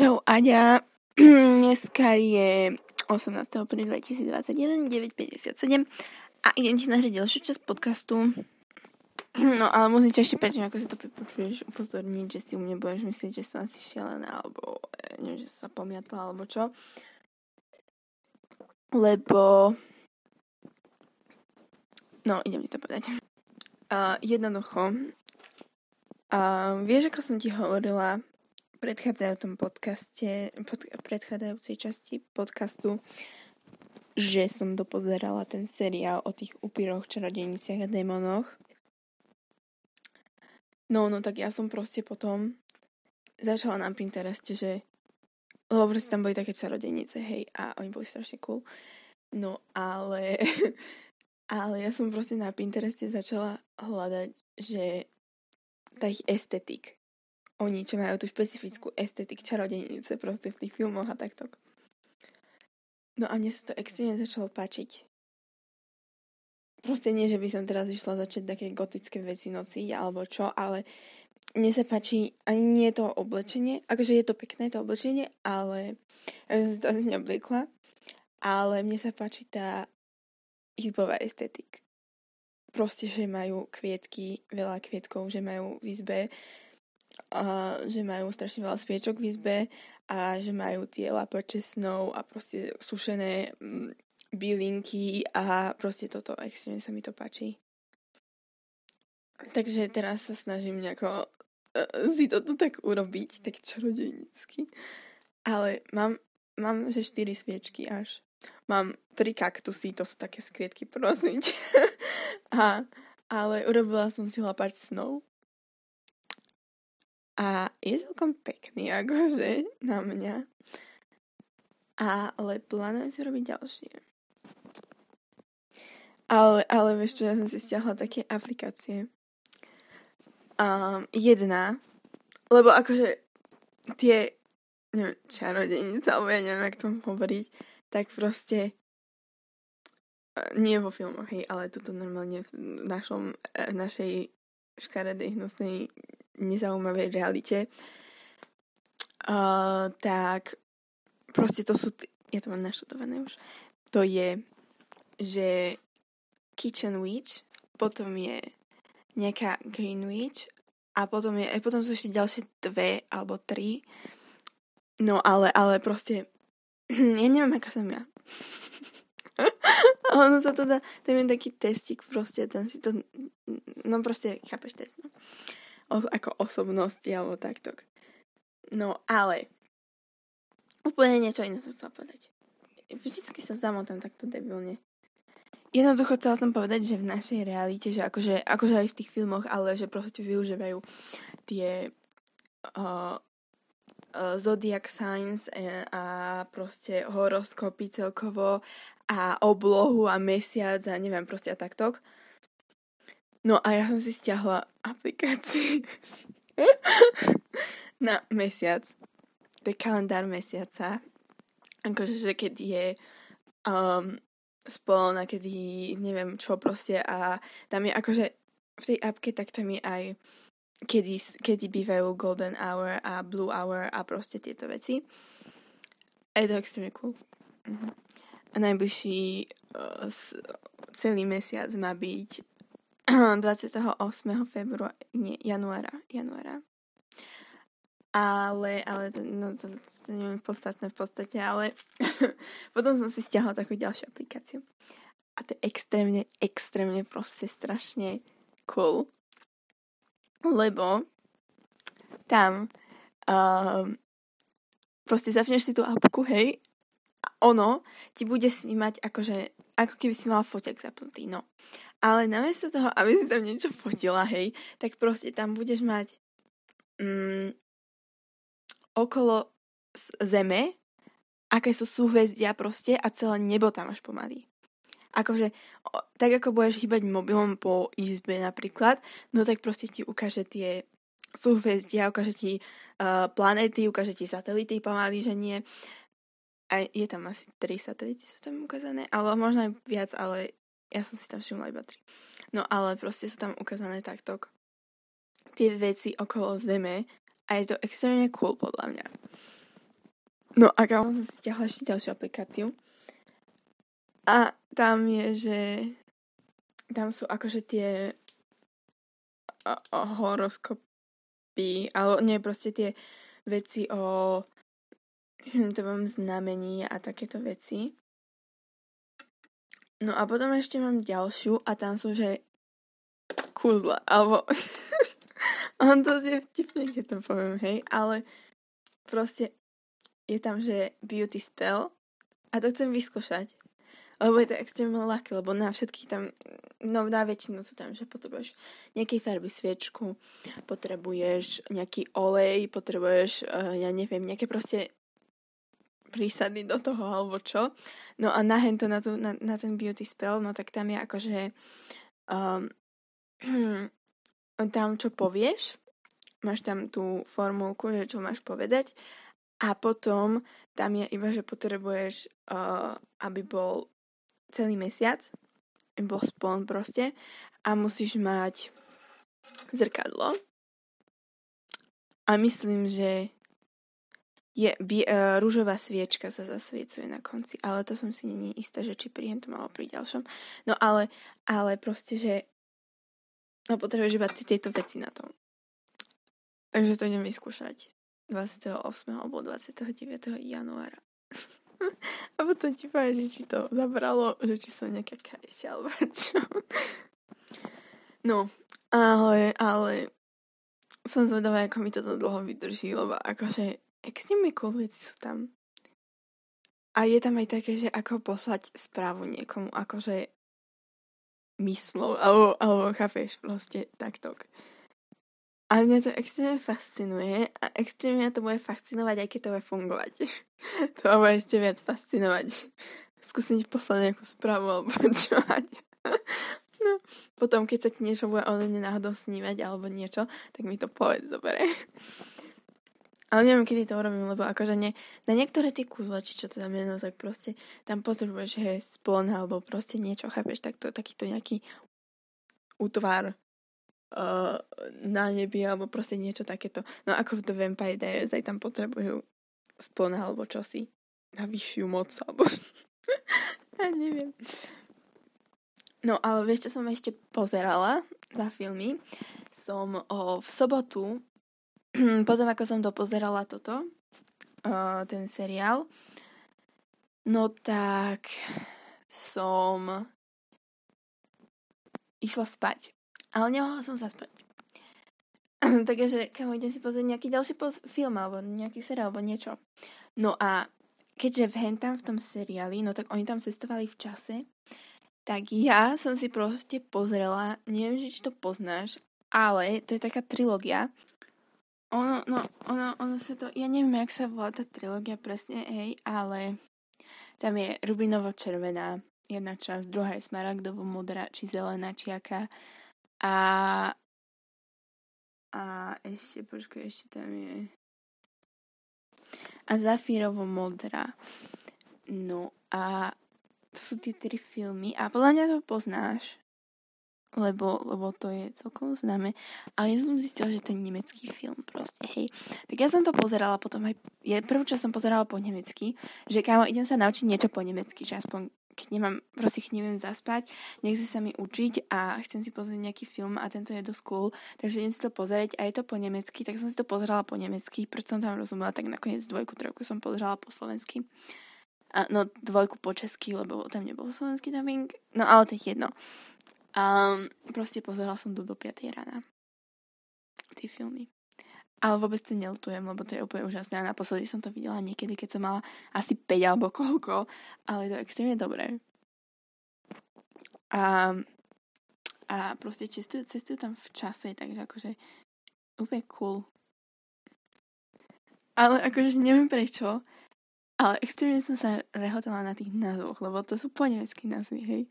Čau Aďa, dneska je 18. apríl 2021, 9.57 a idem ti nahrať ďalšiu časť podcastu. No ale musím ťa eštepäť, ako si to počuješ, upozorniť, že si u mne budeš myslieť, že som asi šialená, alebo neviem, že som sa pomiatla, alebo čo. Lebo... No, idem ti to povedať. Uh, jednoducho, uh, vieš, ako som ti hovorila predchádzajúcom podcaste, pod, predchádzajúcej časti podcastu, že som dopozerala ten seriál o tých upíroch, čarodejniciach a démonoch. No, no tak ja som proste potom začala na Pintereste, že lebo proste tam boli také čarodejnice, hej, a oni boli strašne cool. No, ale ale ja som proste na Pintereste začala hľadať, že tá ich estetik, oni, čo majú tú špecifickú estetik čarodejnice proste v tých filmoch a takto. No a mne sa to extrémne začalo páčiť. Proste nie, že by som teraz išla začať také gotické veci nociť alebo čo, ale mne sa páči ani nie to oblečenie, akože je to pekné to oblečenie, ale ja som to asi neobliekla, ale mne sa páči tá izbová estetik. Proste, že majú kvietky, veľa kvietkov, že majú v izbe a že majú strašne veľa sviečok v izbe a že majú tie lapače snov a proste sušené mm, bylinky a proste toto, extrémne sa mi to páči. Takže teraz sa snažím nejako uh, si toto tak urobiť, tak čarodejnícky. Ale mám, mám že 4 sviečky až. Mám 3 kaktusy, to sú také skvietky, prosím a, ale urobila som si lapač snov a je celkom pekný, akože, na mňa. Ale plánujem si robiť ďalšie. Ale, ale vieš čo, ja som si stiahla také aplikácie. Um, jedna, lebo akože tie, neviem, čarodenice, alebo ja neviem, jak to hovoriť, tak proste e, nie vo filmoch, hej, ale toto normálne v našom, v e, našej škaredej, hnusnej nezaujímavej realite, uh, tak proste to sú, t- ja to mám naštudované už, to je, že Kitchen Witch, potom je nejaká Green Witch a potom, je, potom sú ešte ďalšie dve alebo tri. No ale, ale proste, ja neviem, aká som ja. A ono sa to dá, tam je taký testik proste, ten si to, no proste, chápeš o, ako osobnosti alebo takto. No ale úplne niečo iné som chcela povedať. Vždycky sa zamotám takto debilne. Jednoducho chcela som povedať, že v našej realite, že akože, akože aj v tých filmoch, ale že proste využívajú tie uh, uh, zodiac signs a, a proste horoskopy celkovo a oblohu a mesiac a neviem proste a takto. No a ja som si stiahla aplikácii na mesiac. To je kalendár mesiaca. Akože, že keď je um, spolna, kedy neviem čo proste a tam je akože v tej appke tak tam je aj kedy, kedy bývajú golden hour a blue hour a proste tieto veci. A je to extrémne cool. Uh-huh. A najbližší uh, celý mesiac má byť 28. februára, nie, januára, januára. Ale, ale to, no, to, to nie podstatné v podstate, ale potom som si stiahla takú ďalšiu aplikáciu. A to je extrémne, extrémne proste strašne cool. Lebo tam um, proste zapneš si tú apku, hej, a ono ti bude snímať akože, ako keby si mala foťak zapnutý, no. Ale namiesto toho, aby si tam niečo fotila, hej, tak proste tam budeš mať mm, okolo zeme, aké sú súhvezdia proste a celé nebo tam máš pomaly. Akože, tak ako budeš hýbať mobilom po izbe napríklad, no tak proste ti ukáže tie súhvezdia, ukáže ti uh, planéty, ukáže ti satelity pomaly, že nie. A je tam asi tri satelity sú tam ukázané, ale možno aj viac, ale ja som si tam všimla iba tri. No ale proste sú tam ukázané takto tie veci okolo Zeme a je to extrémne cool podľa mňa. No a kámo som si stiahla ešte ďalšiu aplikáciu. A tam je, že tam sú akože tie horoskopy, alebo nie, proste tie veci o tvojom znamení a takéto veci. No a potom ešte mám ďalšiu a tam sú, že kúzla, alebo on to je vtipne, keď to poviem, hej, ale proste je tam, že beauty spell a to chcem vyskúšať. Lebo je to extrémne ľahké, lebo na všetky tam, no na väčšinu sú tam, že potrebuješ nejakej farby sviečku, potrebuješ nejaký olej, potrebuješ, uh, ja neviem, nejaké proste prísady do toho, alebo čo. No a na hento, na, tu, na, na ten beauty spell, no tak tam je akože um, tam, čo povieš, máš tam tú formulku, že čo máš povedať a potom tam je iba, že potrebuješ, uh, aby bol celý mesiac, bol spln proste a musíš mať zrkadlo. A myslím, že je, by, uh, rúžová sviečka sa zasviecuje na konci, ale to som si není istá, že či pri to malo pri ďalšom. No ale, ale proste, že no potrebuješ iba tieto veci na tom. Takže to idem vyskúšať 28. alebo 29. januára. A potom ti poviem, že či to zabralo, že či som nejaká kajšia, alebo čo. No, ale, ale som zvedavá, ako mi toto dlho vydrží, lebo akože extrémne cool veci sú tam. A je tam aj také, že ako poslať správu niekomu, akože myslou, alebo, alebo chápeš, proste takto. A mňa to extrémne fascinuje a extrémne to bude fascinovať, aj keď to bude fungovať. to bude ešte viac fascinovať. Skúsim poslať nejakú správu alebo čo No, potom, keď sa ti niečo bude o mne náhodou snívať alebo niečo, tak mi to povedz, dobre. Ale neviem, kedy to urobím, lebo akože nie, na niektoré tie kúzle, či čo to tam je, no tak proste tam potrebuješ, je splon alebo proste niečo, chápeš, tak to, takýto nejaký útvar uh, na nebi alebo proste niečo takéto. No ako v The Vampire Diaries aj tam potrebujú spln alebo čosi na vyššiu moc alebo ja neviem. No ale vieš, čo som ešte pozerala za filmy? Som o, v sobotu, potom ako som to pozerala toto, uh, ten seriál, no tak som išla spať. Ale nemohla som zaspať. Takže, kamo, idem si pozrieť nejaký ďalší poz- film, alebo nejaký seriál, alebo niečo. No a keďže v hentam v tom seriáli, no tak oni tam cestovali v čase, tak ja som si proste pozrela, neviem, či to poznáš, ale to je taká trilógia. Ono, no, ono, ono sa to, ja neviem, jak sa volá tá trilógia presne, hej, ale tam je rubinovo-červená jedna časť, druhá je smaragdovo-modrá, či zelená, či aká. A, a ešte, počkaj, ešte tam je a Zafírovo modrá. No a to sú tie tri filmy a podľa mňa to poznáš, lebo, lebo to je celkom známe. Ale ja som zistila, že to je nemecký film proste, hej. Tak ja som to pozerala potom aj, ja prvú čas som pozerala po nemecky, že kámo, idem sa naučiť niečo po nemecky, že aspoň keď nemám, proste keď neviem zaspať, nechce sa mi učiť a chcem si pozrieť nejaký film a tento je dosť cool, takže idem si to pozrieť a je to po nemecky, tak som si to pozerala po nemecky, preto som tam rozumela, tak nakoniec dvojku, trojku som pozerala po slovensky. A, no dvojku po česky, lebo tam nebol slovenský dubbing, no ale to je jedno. A proste pozerala som to do 5. rána. Tie filmy. Ale vôbec to nelutujem, lebo to je úplne úžasné. A naposledy som to videla niekedy, keď som mala asi 5 alebo koľko. Ale je to extrémne dobré. A, a proste cestujú, cestujú tam v čase, takže akože úplne cool. Ale akože neviem prečo, ale extrémne som sa rehotala na tých názvoch, lebo to sú po nemecky názvy, hej.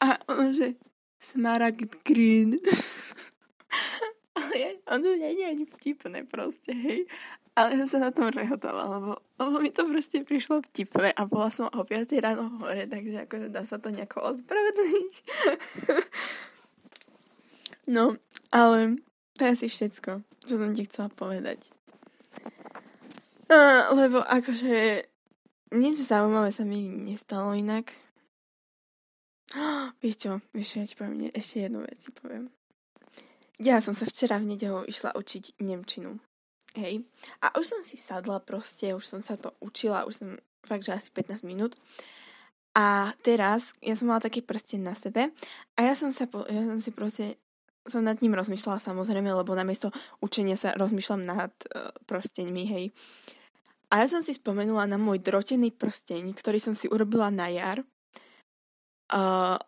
A ono, že Smaragd Green. ale ono nie je ani vtipné proste, hej. Ale som sa na tom rehotala, lebo, lebo mi to proste prišlo vtipné a bola som o 5 ráno hore, takže akože dá sa to nejako ospravedlniť. no, ale to je asi všetko, čo som ti chcela povedať. Uh, lebo akože nič zaujímavé sa mi nestalo inak. Vieš čo, vieš čo, ja ti poviem, ešte jednu vec si poviem. Ja som sa včera v nedelu išla učiť Nemčinu. Hej. A už som si sadla proste, už som sa to učila, už som fakt, že asi 15 minút. A teraz, ja som mala taký prsten na sebe a ja som sa, ja som si proste som nad ním rozmýšľala samozrejme, lebo namiesto učenia sa rozmýšľam nad uh, prsteňmi, hej. A ja som si spomenula na môj drotený prsteň, ktorý som si urobila na jar. Uh,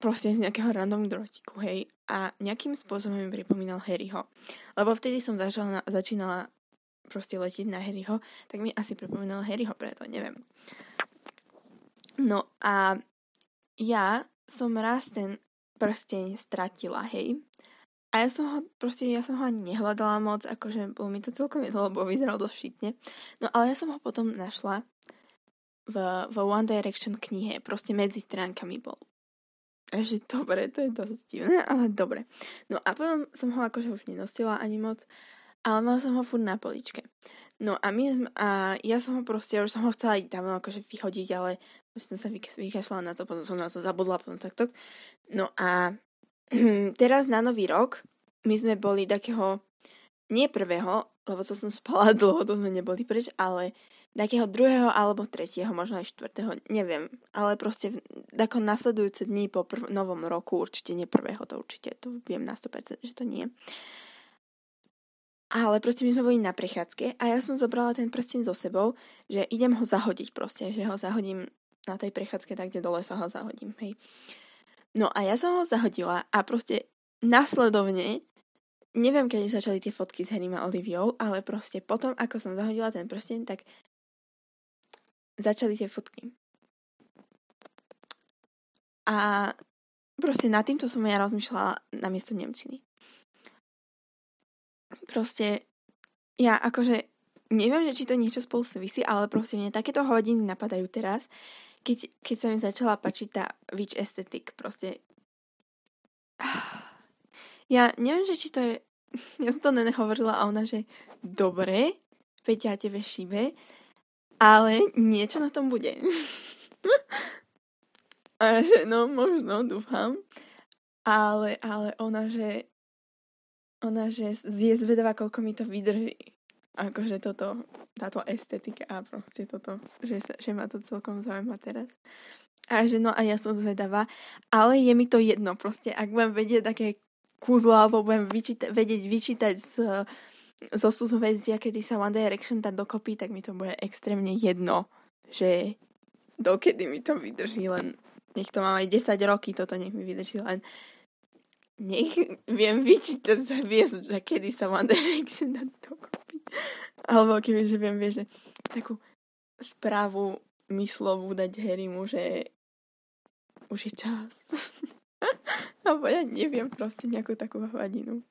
proste z nejakého random drotiku, hej. A nejakým spôsobom mi pripomínal Harryho. Lebo vtedy som začala, začínala proste letieť na Harryho, tak mi asi pripomínal Harryho, preto neviem. No a ja som raz ten prsteň stratila, hej. A ja som ho, proste, ja som ho ani nehľadala moc, akože bolo mi to celkom jedno, lebo vyzeral dosť šitne. No ale ja som ho potom našla v, v One Direction knihe, proste medzi stránkami bol. Takže dobre, to je dosť divné, ale dobre. No a potom som ho akože už nenosila ani moc, ale mala som ho furt na poličke. No a, my, a ja som ho proste, už som ho chcela dávno akože vyhodiť, ale som sa vykašľala na to, potom som na to zabudla, potom takto. No a teraz na nový rok my sme boli takého, nie prvého, lebo to som spala dlho, to sme neboli preč, ale takého druhého alebo tretieho, možno aj štvrtého, neviem. Ale proste ako nasledujúce dní po prv- novom roku, určite nie prvého, to určite, to viem na 100%, že to nie. Ale proste my sme boli na prechádzke a ja som zobrala ten prsten so sebou, že idem ho zahodiť proste, že ho zahodím na tej prechádzke, tak kde dole sa ho zahodím, hej. No a ja som ho zahodila a proste následovne, neviem, kedy začali tie fotky s Harrym a Oliviou, ale proste potom, ako som zahodila ten prsten, tak začali tie fotky. A proste nad týmto som ja rozmýšľala na miesto Nemčiny. Proste ja akože neviem, že či to niečo spolu súvisí, ale proste mne takéto hodiny napadajú teraz, keď, keď sa mi začala páčiť tá witch aesthetic, proste ja neviem, že či to je ja som to nene hovorila a ona, že dobre, ja tebe šíbe, ale niečo na tom bude. a že no, možno, dúfam. Ale, ale ona, že ona, že je zvedavá, koľko mi to vydrží akože toto, táto estetika a proste toto, že, sa, že ma to celkom zaujíma teraz. A že no a ja som zvedavá, ale je mi to jedno, proste ak budem vedieť také kúzlo, alebo budem vyčíta- vedieť vyčítať z, zo súzhvezdia, kedy sa One Direction dá dokopy, tak mi to bude extrémne jedno, že dokedy mi to vydrží, len nech to mám aj 10 roky, toto nech mi vydrží, len nech viem vyčítať z hviezd, že kedy sa One Direction dá dokopy. Alebo keby, že viem, vieš, že takú správu myslovú dať Harrymu, že už je čas. Alebo ja neviem, proste nejakú takú hladinu.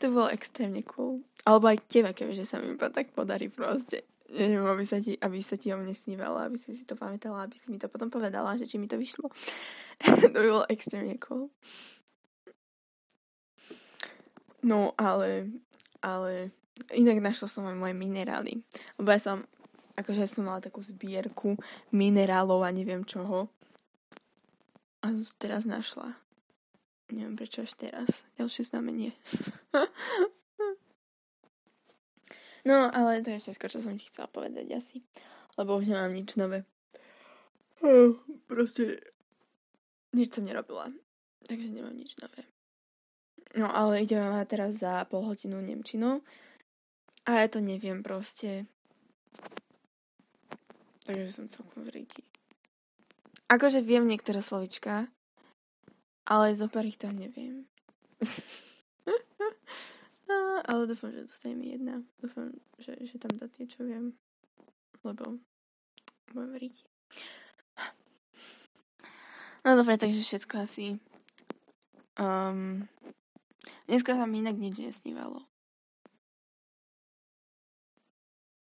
To bolo extrémne cool. Alebo aj teba, keby, že sa mi iba tak podarí proste. Neviem, aby sa ti, aby sa ti o mne snívala, aby si si to pamätala, aby si mi to potom povedala, že či mi to vyšlo. to by bolo extrémne cool. No, ale, ale Inak našla som aj moje minerály. Lebo ja som, akože som mala takú zbierku minerálov a neviem čoho. A teraz našla. Neviem prečo až teraz. Ďalšie znamenie. no, ale to je všetko, čo som ti chcela povedať asi. Lebo už nemám nič nové. Proste nič som nerobila. Takže nemám nič nové. No ale ideme mať teraz za pol hodinu Nemčinu a ja to neviem proste. Takže som celkom v. Akože viem niektoré slovička, ale zo pár ich to neviem. ale dúfam, že dostanem jedna. Dúfam, že, že tam dá tie, čo viem. Lebo budem v ríti. No dobre, takže všetko asi. Um, dneska sa mi inak nič nesnívalo.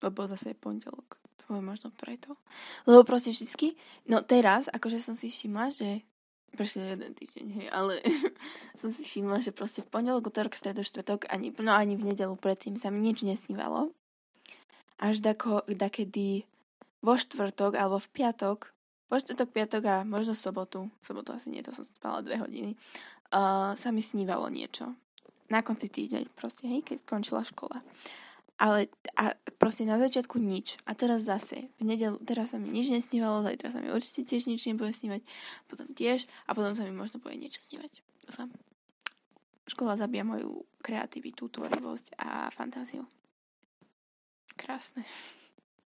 Lebo zase je pondelok. To je možno preto. Lebo proste vždycky, no teraz, akože som si všimla, že prešiel jeden týždeň, hej, ale som si všimla, že proste v pondelok, útorok, stredu, štvrtok, ani, no ani v nedelu predtým sa mi nič nesnívalo. až dako, dakedy vo štvrtok alebo v piatok, vo štvrtok, piatok a možno sobotu, sobotu asi nie, to som spala dve hodiny, uh, sa mi snívalo niečo. Na konci týždeň, proste, hej, keď skončila škola. Ale a proste na začiatku nič. A teraz zase, v nedelu, teraz sa mi nič nesnívalo, zajtra sa mi určite tiež nič nebude snívať, potom tiež a potom sa mi možno bude niečo snívať. Dúfam. Škola zabíja moju kreativitu, tvorivosť a fantáziu. Krásne.